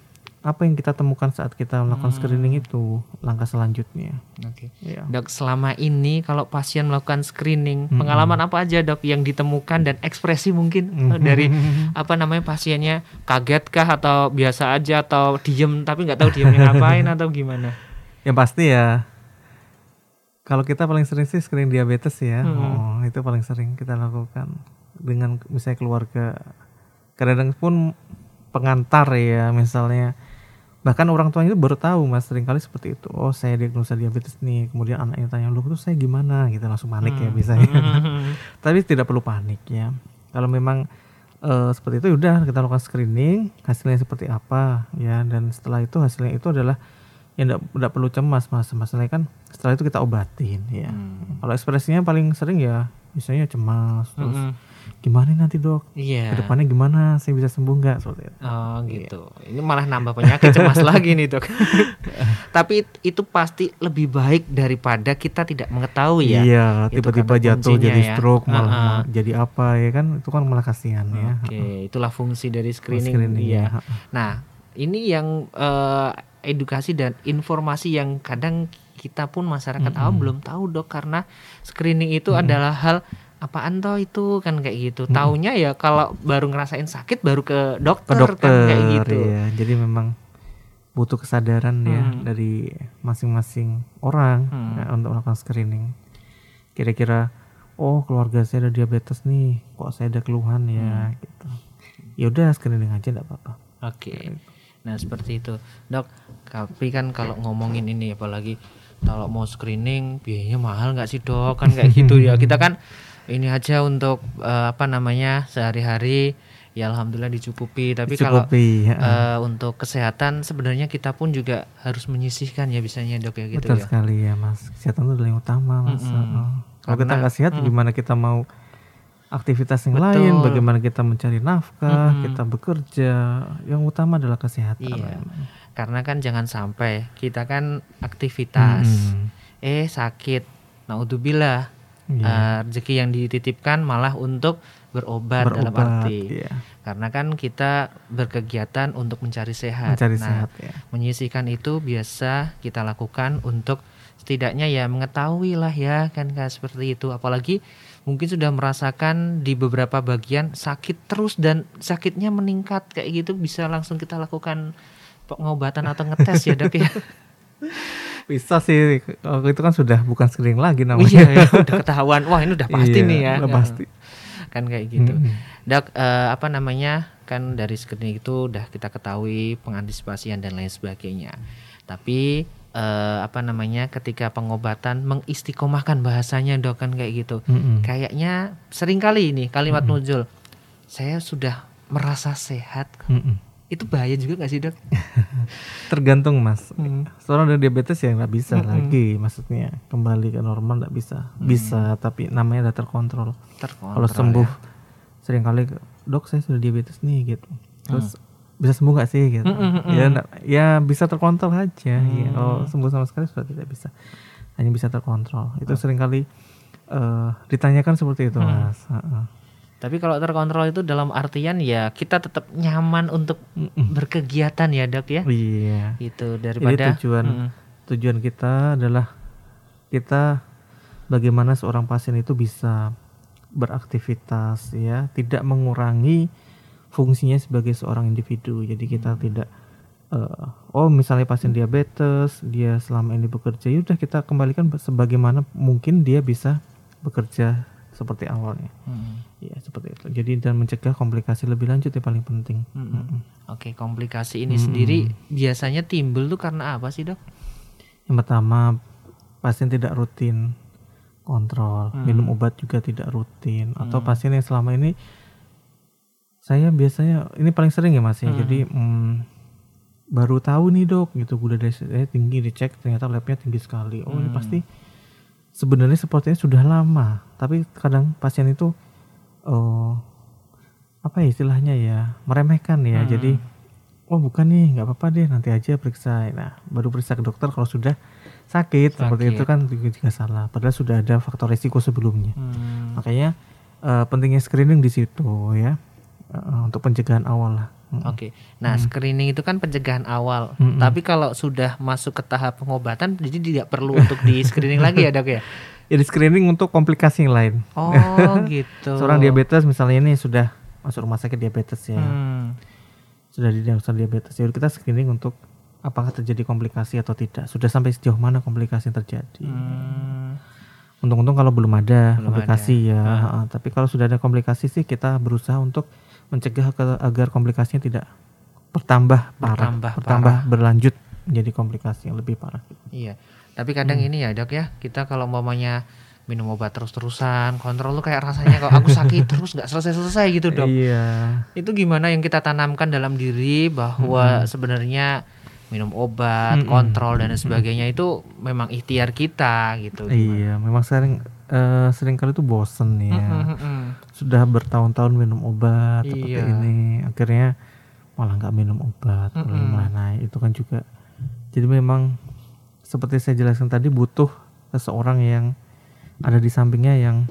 apa yang kita temukan saat kita melakukan Hmm. screening itu, langkah selanjutnya. Oke. Iya. Dok, selama ini kalau pasien melakukan screening, Mm-mm. pengalaman apa aja dok yang ditemukan dan ekspresi mungkin eh, dari apa namanya pasiennya kaget kah atau biasa aja atau diem tapi nggak tahu diemnya ngapain atau gimana? Yang pasti ya kalau kita paling sering sih screening diabetes ya. Hmm. Oh, itu paling sering kita lakukan dengan misalnya keluarga. Kadang pun pengantar ya misalnya bahkan orang tuanya itu baru tahu mas sering kali seperti itu oh saya diagnosa diabetes nih kemudian anaknya tanya lu tuh saya gimana gitu langsung panik ya Hmm. biasanya Hmm. tapi tidak perlu panik ya kalau memang eh, seperti itu ya udah kita lakukan screening hasilnya seperti apa ya dan setelah itu hasilnya itu adalah ya tidak perlu cemas mas masalahnya kan setelah itu kita obatin ya Hmm. kalau ekspresinya paling sering ya misalnya cemas terus Mm-mm. Gimana nanti dok Iya. ke depannya gimana saya bisa sembuh nggak seperti itu Oh gitu. Ini malah nambah penyakit cemas lagi nih dok. Tapi it- itu pasti lebih baik daripada kita tidak mengetahui ya. iya tiba-tiba jatuh jadi ya. stroke malah Ha-ha. ma- jadi apa ya kan itu kan malah kasihan ya Oke, itulah fungsi dari screening, Screening, ya. ya. Nah, ini yang eh, edukasi dan informasi yang kadang kita pun masyarakat awam belum tahu dok karena screening itu adalah hal apaan toh itu kan kayak gitu. Taunya ya kalau baru ngerasain sakit baru ke ke dokter, dokter kan kayak gitu. ya jadi memang butuh kesadaran ya Hmm. dari masing-masing orang Hmm. ya, untuk melakukan screening kira-kira oh keluarga saya ada diabetes nih kok saya ada keluhan ya Hmm. gitu ya udah screening aja enggak apa-apa Oke. Nah, seperti itu. Dok, tapi kan kalau ngomongin ini apalagi kalau mau screening biayanya mahal nggak sih, Dok? Kan kayak gitu ya. Kita kan ini aja untuk eh, apa namanya? sehari-hari ya alhamdulillah dicukupi, tapi kalau Dicukupi, ya. eh, untuk kesehatan sebenarnya kita pun juga harus menyisihkan ya bisanya, Dok ya gitu betul ya. sekali ya mas kesehatan itu adalah yang utama mas Mm-mm. Heeh. kalau kita nggak sehat mm. gimana kita mau aktivitas yang Betul. lain bagaimana kita mencari nafkah Mm-mm. kita bekerja yang utama adalah kesehatan Iya. Karena kan jangan sampai kita kan aktivitas Mm-mm. eh sakit. Naudzubillah. Eh, rezeki yang dititipkan malah untuk berobat, dalam Berobat, arti iya. karena kan kita berkegiatan untuk mencari sehat. mencari nah, sehat ya menyisihkan itu biasa kita lakukan untuk setidaknya ya mengetahui lah ya kan kayak seperti itu. Apalagi mungkin sudah merasakan di beberapa bagian sakit terus dan sakitnya meningkat kayak gitu bisa langsung kita lakukan pengobatan atau ngetes ya dok ya. bisa sih kalau itu kan sudah bukan screening lagi namanya iya ya, udah ketahuan. Wah ini udah pasti Iya, nih ya. udah pasti Kan kayak gitu. Mm-mm. Dok, eh, apa namanya? Kan dari screening itu udah kita ketahui pengantisipasian dan lain sebagainya. Tapi eh, apa namanya? Ketika pengobatan mengistiqomahkan bahasanya dok kan kayak gitu. Mm-mm. Kayaknya sering kali ini kalimat muncul. Saya sudah merasa sehat. Mm-mm. Itu bahaya juga nggak sih dok? tergantung mas Hmm. seorang dengan diabetes ya nggak bisa Mm-mm. lagi maksudnya kembali ke normal nggak bisa Hmm. bisa tapi namanya udah terkontrol Terkontrol kalau sembuh ya. sering kali dok saya sudah diabetes nih gitu terus bisa sembuh nggak sih gitu Mm, mm, mm, ya mm. nggak- ya bisa terkontrol aja ya Hmm. kalau sembuh sama sekali sudah tidak bisa hanya bisa terkontrol itu sering kali eh, ditanyakan seperti itu Hmm. mas Heeh. Tapi kalau terkontrol itu dalam artian ya kita tetap nyaman untuk berkegiatan ya dok ya. iya. Itu jadi daripada tujuan Mm-mm. tujuan kita adalah kita bagaimana seorang pasien itu bisa beraktivitas ya. Tidak mengurangi fungsinya sebagai seorang individu. Jadi kita tidak eh, oh misalnya pasien diabetes dia selama ini bekerja yaudah kita kembalikan sebagaimana mungkin dia bisa bekerja seperti awalnya Mm-mm. ya seperti itu jadi dan mencegah komplikasi lebih lanjut yang paling penting Mm-mm. Mm-mm. Oke, komplikasi ini Mm-mm. sendiri biasanya timbul tuh karena apa sih dok? Yang pertama pasien tidak rutin kontrol, Hmm. minum obat juga tidak rutin, atau Hmm. pasien yang selama ini saya biasanya ini paling sering ya mas ya. Hmm. Jadi mm, baru tahu nih dok gitu gula darah saya tinggi dicek ternyata labnya tinggi sekali oh ini Hmm. pasti sebenarnya sepertinya sudah lama tapi kadang pasien itu oh apa ya istilahnya ya meremehkan ya Hmm. jadi oh bukan nih nggak apa-apa deh nanti aja periksa nah baru periksa ke dokter kalau sudah sakit, seperti Sakit. itu kan juga, juga salah padahal sudah ada faktor resiko sebelumnya Hmm. makanya eh, pentingnya screening di situ ya untuk pencegahan awal lah. Oke, nah screening itu kan pencegahan awal. Mm-mm. Tapi kalau sudah masuk ke tahap pengobatan, jadi tidak perlu untuk di screening lagi ya dok ya? ya di screening untuk komplikasi yang lain Oh gitu. seorang diabetes misalnya ini sudah masuk rumah sakit diabetes ya Hmm. sudah didiagnosa diabetes ya kita screening untuk apakah terjadi komplikasi atau tidak sudah sampai sejauh mana komplikasi yang terjadi Hmm. untung-untung kalau belum ada Belum komplikasi ya Ah. Ha, tapi kalau sudah ada komplikasi sih kita berusaha untuk mencegah ke- agar komplikasinya tidak bertambah parah Bertambah bertambah berlanjut menjadi komplikasi yang lebih parah Iya. Tapi kadang Hmm. ini ya dok ya, kita kalau umpamanya minum obat terus-terusan, kontrol tuh kayak rasanya kalau aku sakit terus nggak selesai-selesai gitu dok. iya Itu gimana yang kita tanamkan dalam diri bahwa sebenarnya minum obat, Mm-mm. kontrol dan sebagainya itu memang ikhtiar kita gitu. iya memang sering eh, sering kali itu bosen ya Mm-mm-mm. sudah bertahun-tahun minum obat seperti Iya. ini akhirnya malah nggak minum obat mulai Mm-mm. mulai naik itu kan juga jadi memang seperti saya jelaskan tadi butuh seseorang yang ada di sampingnya yang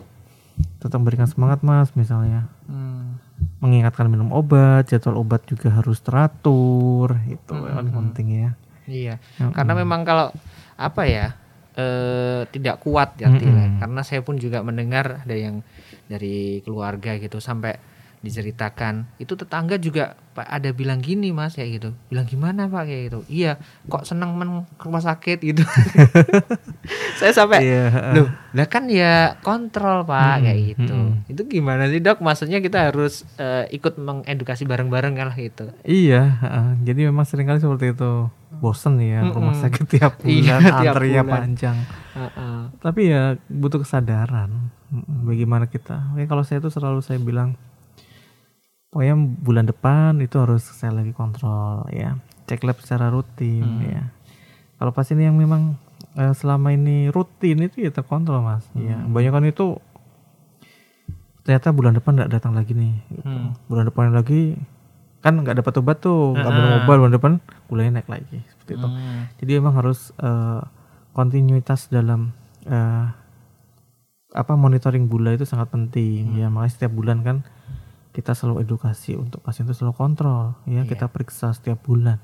tetap memberikan semangat mas misalnya Hmm. mengingatkan minum obat jadwal obat juga harus teratur itu yang paling Mm-mm. penting ya Iya. Mm-mm. Karena memang kalau apa ya eh tidak kuat ya Mm-mm. Tila. Karena saya pun juga mendengar ada yang dari keluarga gitu sampai diceritakan itu tetangga juga pak ada bilang gini mas kayak gitu bilang gimana pak kayak gitu iya kok seneng men ke rumah sakit gitu saya sampai iya loh lah kan ya kontrol pak Mm-mm, kayak gitu mm-mm. itu gimana sih dok maksudnya kita harus eh, ikut mengedukasi bareng-bareng kan lah gitu Iya, heeh. jadi memang sering kali seperti itu. Bosen ya rumah Mm-mm. sakit tiap Iya, bulan, tiap antrinya panjang. Heeh. Tapi ya butuh kesadaran mm, bagaimana kita. Oke, kalau saya itu selalu saya bilang, pokoknya bulan depan itu harus saya lagi kontrol ya, cek lab secara rutin Hmm. ya. Kalau pasien yang memang eh, selama ini rutin itu ya terkontrol mas. Ya, Hmm. banyak kan itu ternyata bulan depan nggak datang lagi nih. gitu. Hmm. Bulan depan lagi kan nggak dapat obat tuh, nggak minum Ah. obat bulan depan gulanya naik lagi seperti itu. Hmm. Jadi emang harus eh, kontinuitas dalam eh, apa monitoring gula itu sangat penting ya makanya setiap bulan kan kita selalu edukasi untuk pasien itu selalu kontrol ya Iya. kita periksa setiap bulan.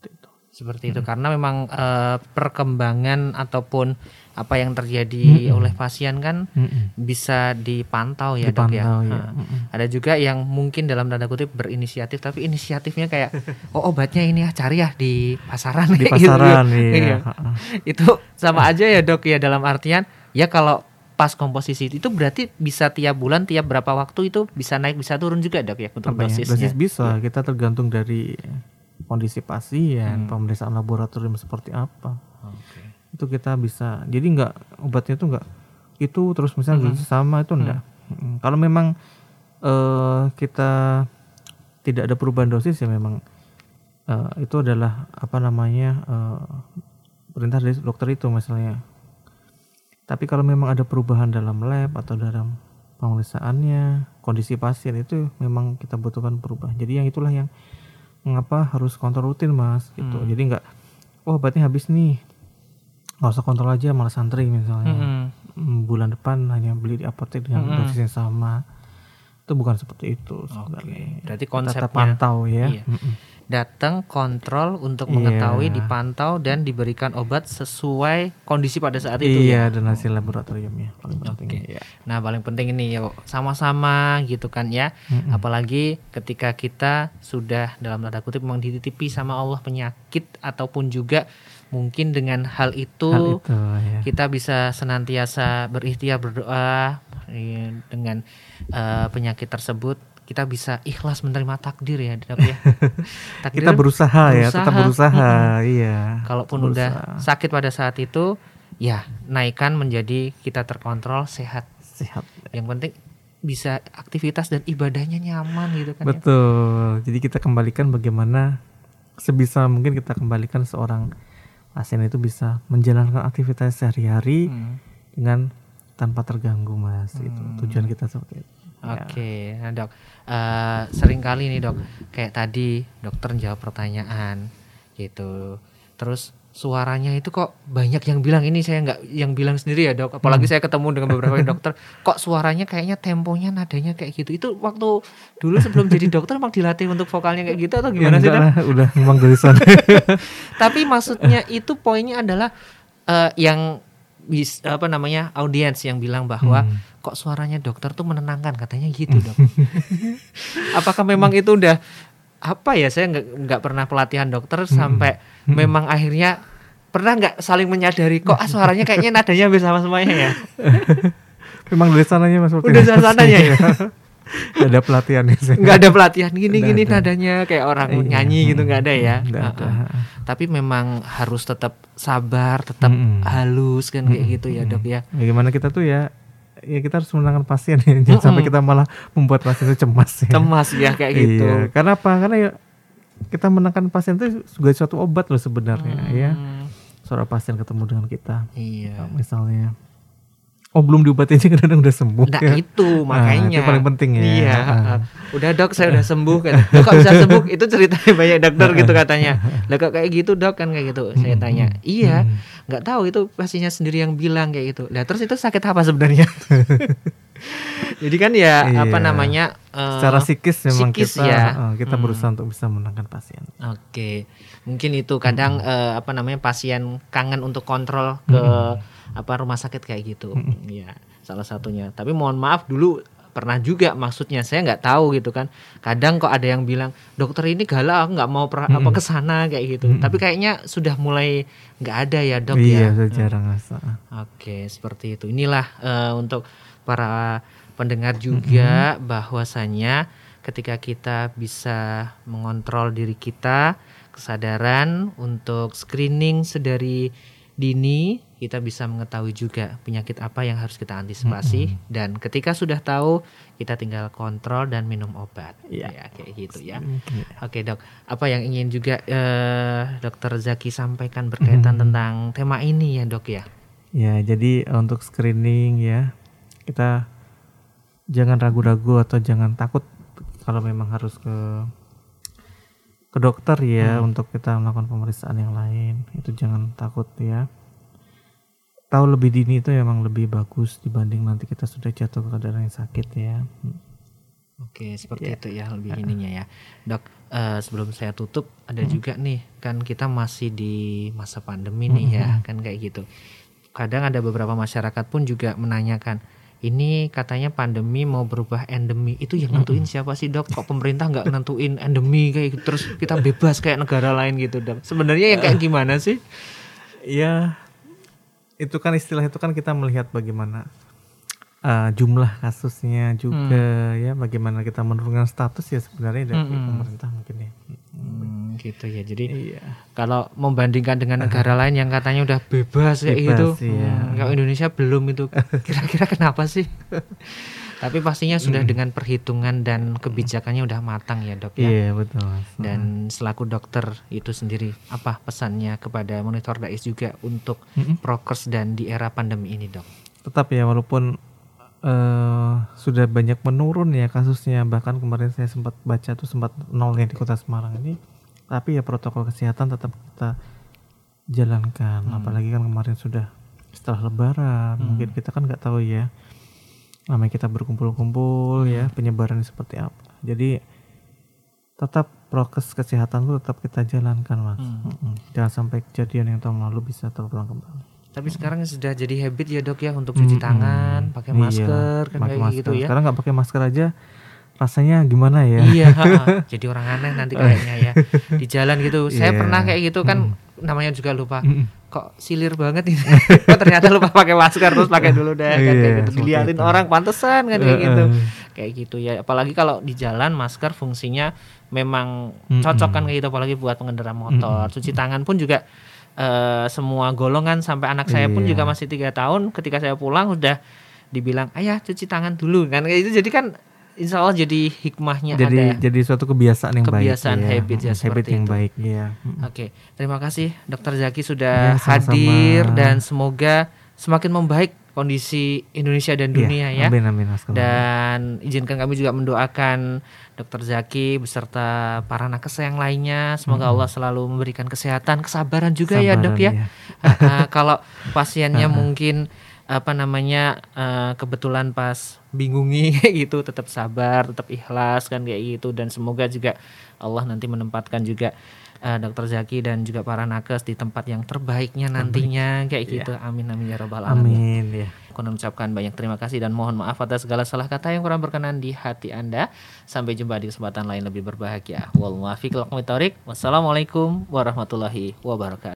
Gitu. seperti itu karena memang eh, perkembangan ataupun apa yang terjadi oleh pasien kan Mm-mm. bisa dipantau ya dok ya. Dipantau ya. Mm-mm. Ada juga yang mungkin dalam tanda kutip berinisiatif tapi inisiatifnya kayak oh obatnya ini ya cari ya di pasaran Di gitu. pasaran Iya. iya. Ha-ha. Itu sama aja ya dok ya dalam artian ya kalau pas komposisi itu berarti bisa tiap bulan tiap berapa waktu itu bisa naik bisa turun juga dok ya untuk Apa ya, dosisnya. dosis bisa kita tergantung dari kondisi pasien, Hmm. pemeriksaan laboratorium seperti apa. Oke. Itu kita bisa. Jadi nggak obatnya itu nggak itu terus misalnya gizi sama itu enggak. Mm. Kalau memang eh, kita tidak ada perubahan dosis ya memang eh, itu adalah apa namanya eh, perintah dari dokter itu misalnya. Tapi kalau memang ada perubahan dalam lab atau dalam pemeriksaannya, kondisi pasien itu memang kita butuhkan perubahan. Jadi yang itulah yang mengapa harus kontrol rutin mas gitu. Hmm. Jadi nggak, oh obatnya habis nih, nggak usah kontrol aja malah santri misalnya. Mm-mm. Hmm, Bulan depan hanya beli di apotek dengan Mm-mm. dosis yang sama. Itu bukan seperti itu sebenarnya. Berarti Kita konsepnya tetap pantau ya. Iya. Mm-mm. Datang kontrol untuk Iya. mengetahui dipantau dan diberikan obat sesuai kondisi pada saat itu ya. Iya dan hasil laboratoriumnya paling penting. Iya. Nah, paling penting ini yuk sama-sama gitu kan ya. Mm-mm. Apalagi ketika kita sudah dalam tanda kutip memang dititipi sama Allah penyakit ataupun juga mungkin dengan hal itu, Hal itu ya. kita bisa senantiasa berikhtiar berdoa eh, dengan eh, penyakit tersebut kita bisa ikhlas menerima takdir ya dok ya. Takdir Kita berusaha, ya, tetap berusaha. berusaha. Iya. Kalaupun udah Berusaha. sakit pada saat itu, ya naikkan menjadi kita terkontrol sehat. sehat. Yang penting bisa aktivitas dan ibadahnya nyaman gitu kan ya. Betul. Jadi kita kembalikan bagaimana sebisa mungkin kita kembalikan seorang pasien itu bisa menjalankan aktivitas sehari-hari Hmm. dengan tanpa terganggu mas itu tujuan kita seperti itu Oke, nah dok, eh sering kali nih dok, kayak tadi dokter jawab pertanyaan gitu, terus suaranya itu kok banyak yang bilang ini saya nggak yang bilang sendiri ya dok, apalagi saya ketemu dengan beberapa dokter, kok suaranya kayaknya temponya nadanya kayak gitu, itu waktu dulu sebelum jadi dokter emang dilatih untuk vokalnya kayak gitu atau gimana Ya, sih dok? lah, udah memang dari sana. Tapi maksudnya itu poinnya adalah eh, yang bis, apa namanya audiens yang bilang bahwa Hmm. Kok suaranya dokter tuh menenangkan katanya gitu dok. Apakah memang itu udah apa ya saya nggak nggak pernah pelatihan dokter sampai memang akhirnya pernah nggak saling menyadari kok ah suaranya kayaknya nadanya hampir sama semuanya ya. memang dari sananya mas Udah sananya ya? Ada sih nggak ada pelatihan gini Nggak gini ada. nadanya kayak orang Iya. nyanyi gitu nggak ada ya. nggak ada Heeh. Tapi memang harus tetap sabar, tetap Mm-mm. halus kan kayak gitu ya dok ya. bagaimana kita tuh ya ya kita harus menenangkan pasien ya jangan sampai kita malah membuat pasien itu cemas ya Cemas ya kayak gitu. Iya, karena apa? Karena ya kita menangkan pasien itu juga suatu obat loh sebenarnya ya. Hmm, Seorang pasien ketemu dengan kita, Iya. misalnya, oh belum diobatin aja kadang udah sembuh. Nah ya. itu makanya itu paling penting ya. Iya. Ah. Udah dok saya udah sembuh kan. Dok kok bisa sembuh? Itu ceritanya banyak dokter gitu katanya. Lah kok kayak gitu dok kan kayak gitu. Saya Hmm, tanya. Iya. nggak tahu itu pastinya sendiri yang bilang kayak gitu. Lah terus itu sakit apa sebenarnya? Jadi kan ya Iya. apa namanya? eh, Secara psikis memang psikis kita ya. eh, kita berusaha untuk bisa menangkan pasien. Oke, mungkin itu kadang eh, apa namanya pasien kangen untuk kontrol ke apa rumah sakit kayak gitu, ya salah satunya. Tapi mohon maaf dulu pernah juga maksudnya saya nggak tahu gitu kan. Kadang kok ada yang bilang dokter ini galak aku nggak mau pra- apa ke sana kayak gitu. Tapi kayaknya sudah mulai nggak ada ya dok iya, ya. sudah jarang rasa. Oke, seperti itu. Inilah eh, untuk para pendengar juga bahwasannya ketika kita bisa mengontrol diri kita, kesadaran untuk screening sedari dini, kita bisa mengetahui juga penyakit apa yang harus kita antisipasi dan ketika sudah tahu, kita tinggal kontrol dan minum obat. Iya. Ya, kayak gitu ya. Ya. Oke dok, apa yang ingin juga eh, dokter Zaki sampaikan berkaitan tentang tema ini ya dok ya? Ya, jadi untuk screening ya, kita jangan ragu-ragu atau jangan takut kalau memang harus ke ke dokter ya untuk kita melakukan pemeriksaan yang lain. Itu jangan takut ya. Tahu lebih dini itu memang lebih bagus dibanding nanti kita sudah jatuh ke keadaan yang sakit ya. Oke, seperti itu ya lebih ininya ya. Dok, eh, sebelum saya tutup ada juga nih kan kita masih di masa pandemi nih ya, kan kayak gitu. Kadang ada beberapa masyarakat pun juga menanyakan, ini katanya pandemi mau berubah endemi. Itu yang nentuin siapa sih, Dok? Kok pemerintah nggak nentuin endemi kayak gitu terus kita bebas kayak negara lain gitu, Dok. Sebenarnya yang kayak gimana sih? Ya, itu kan istilah itu kan kita melihat bagaimana uh, jumlah kasusnya juga ya, bagaimana kita menurunkan status ya sebenarnya dari pemerintah mungkin ya. Hmm, gitu ya. Jadi Iya. kalau membandingkan dengan negara lain yang katanya udah bebas kayak Bebas, gitu, iya. hmm, kalau Indonesia belum itu. Kira-kira kenapa sih? Tapi pastinya sudah Hmm. dengan perhitungan dan kebijakannya udah matang ya dok ya. Iya betul. Mas. Dan selaku dokter itu sendiri apa pesannya kepada monitor dais juga untuk prokes dan di era pandemi ini dok? Tetap ya walaupun eh, sudah banyak menurun ya kasusnya bahkan kemarin saya sempat baca tuh sempat nol ya di kota Semarang ini. Tapi ya protokol kesehatan tetap kita jalankan. Apalagi kan kemarin sudah setelah Lebaran mungkin kita kan nggak tahu ya namanya kita berkumpul-kumpul ya penyebarannya seperti apa. Jadi tetap prokes kesehatan itu tetap kita jalankan mas. Mm-mm. Jangan sampai kejadian yang tahun lalu bisa terulang kembali. Tapi sekarang sudah jadi habit ya dok ya untuk cuci Mm-mm. tangan, pakai Iya, masker kan pakai kayak gitu masker. ya. Sekarang nggak pakai masker aja rasanya gimana ya? Iya, jadi orang aneh nanti kayaknya ya di jalan gitu. Saya Iya. pernah kayak gitu kan, namanya juga lupa. Kok silir banget ini? Kok ternyata lupa pakai masker terus pakai dulu deh kan Iya, kayak gitu. seperti Diliatin orang pantesan kan kayak gitu. Kayak gitu ya. Apalagi kalau di jalan masker fungsinya memang cocok kan kayak gitu apalagi buat pengendara motor. Cuci tangan pun juga eh, semua golongan sampai anak saya pun Iya. juga masih tiga tahun ketika saya pulang udah dibilang ayah cuci tangan dulu kan kayak itu jadi kan insya Allah jadi hikmahnya jadi ada. jadi suatu kebiasaan yang Kebiasaan baik habit ya, habit seperti yang itu. baik ya Oke, terima kasih Dokter Zaki sudah Ya, sama-sama. hadir dan semoga semakin membaik kondisi Indonesia dan dunia ya. amin amin Kamal. Dan izinkan kami juga mendoakan Dokter Zaki beserta para nakes yang lainnya. Semoga Allah selalu memberikan kesehatan, kesabaran juga ya dok ya. Ah, kalau pasiennya mungkin apa namanya eh, kebetulan pas bingungi gitu tetap sabar, tetap ikhlas kan kayak gitu dan semoga juga Allah nanti menempatkan juga eh, Dokter Zaki dan juga para nakes di tempat yang terbaiknya nantinya kayak gitu. Amin amin ya robbal alamin. amin ya Aku mengucapkan banyak terima kasih dan mohon maaf atas segala salah kata yang kurang berkenan di hati Anda. Sampai jumpa di kesempatan lain lebih berbahagia. Wal. Wassalamualaikum warahmatullahi wabarakatuh.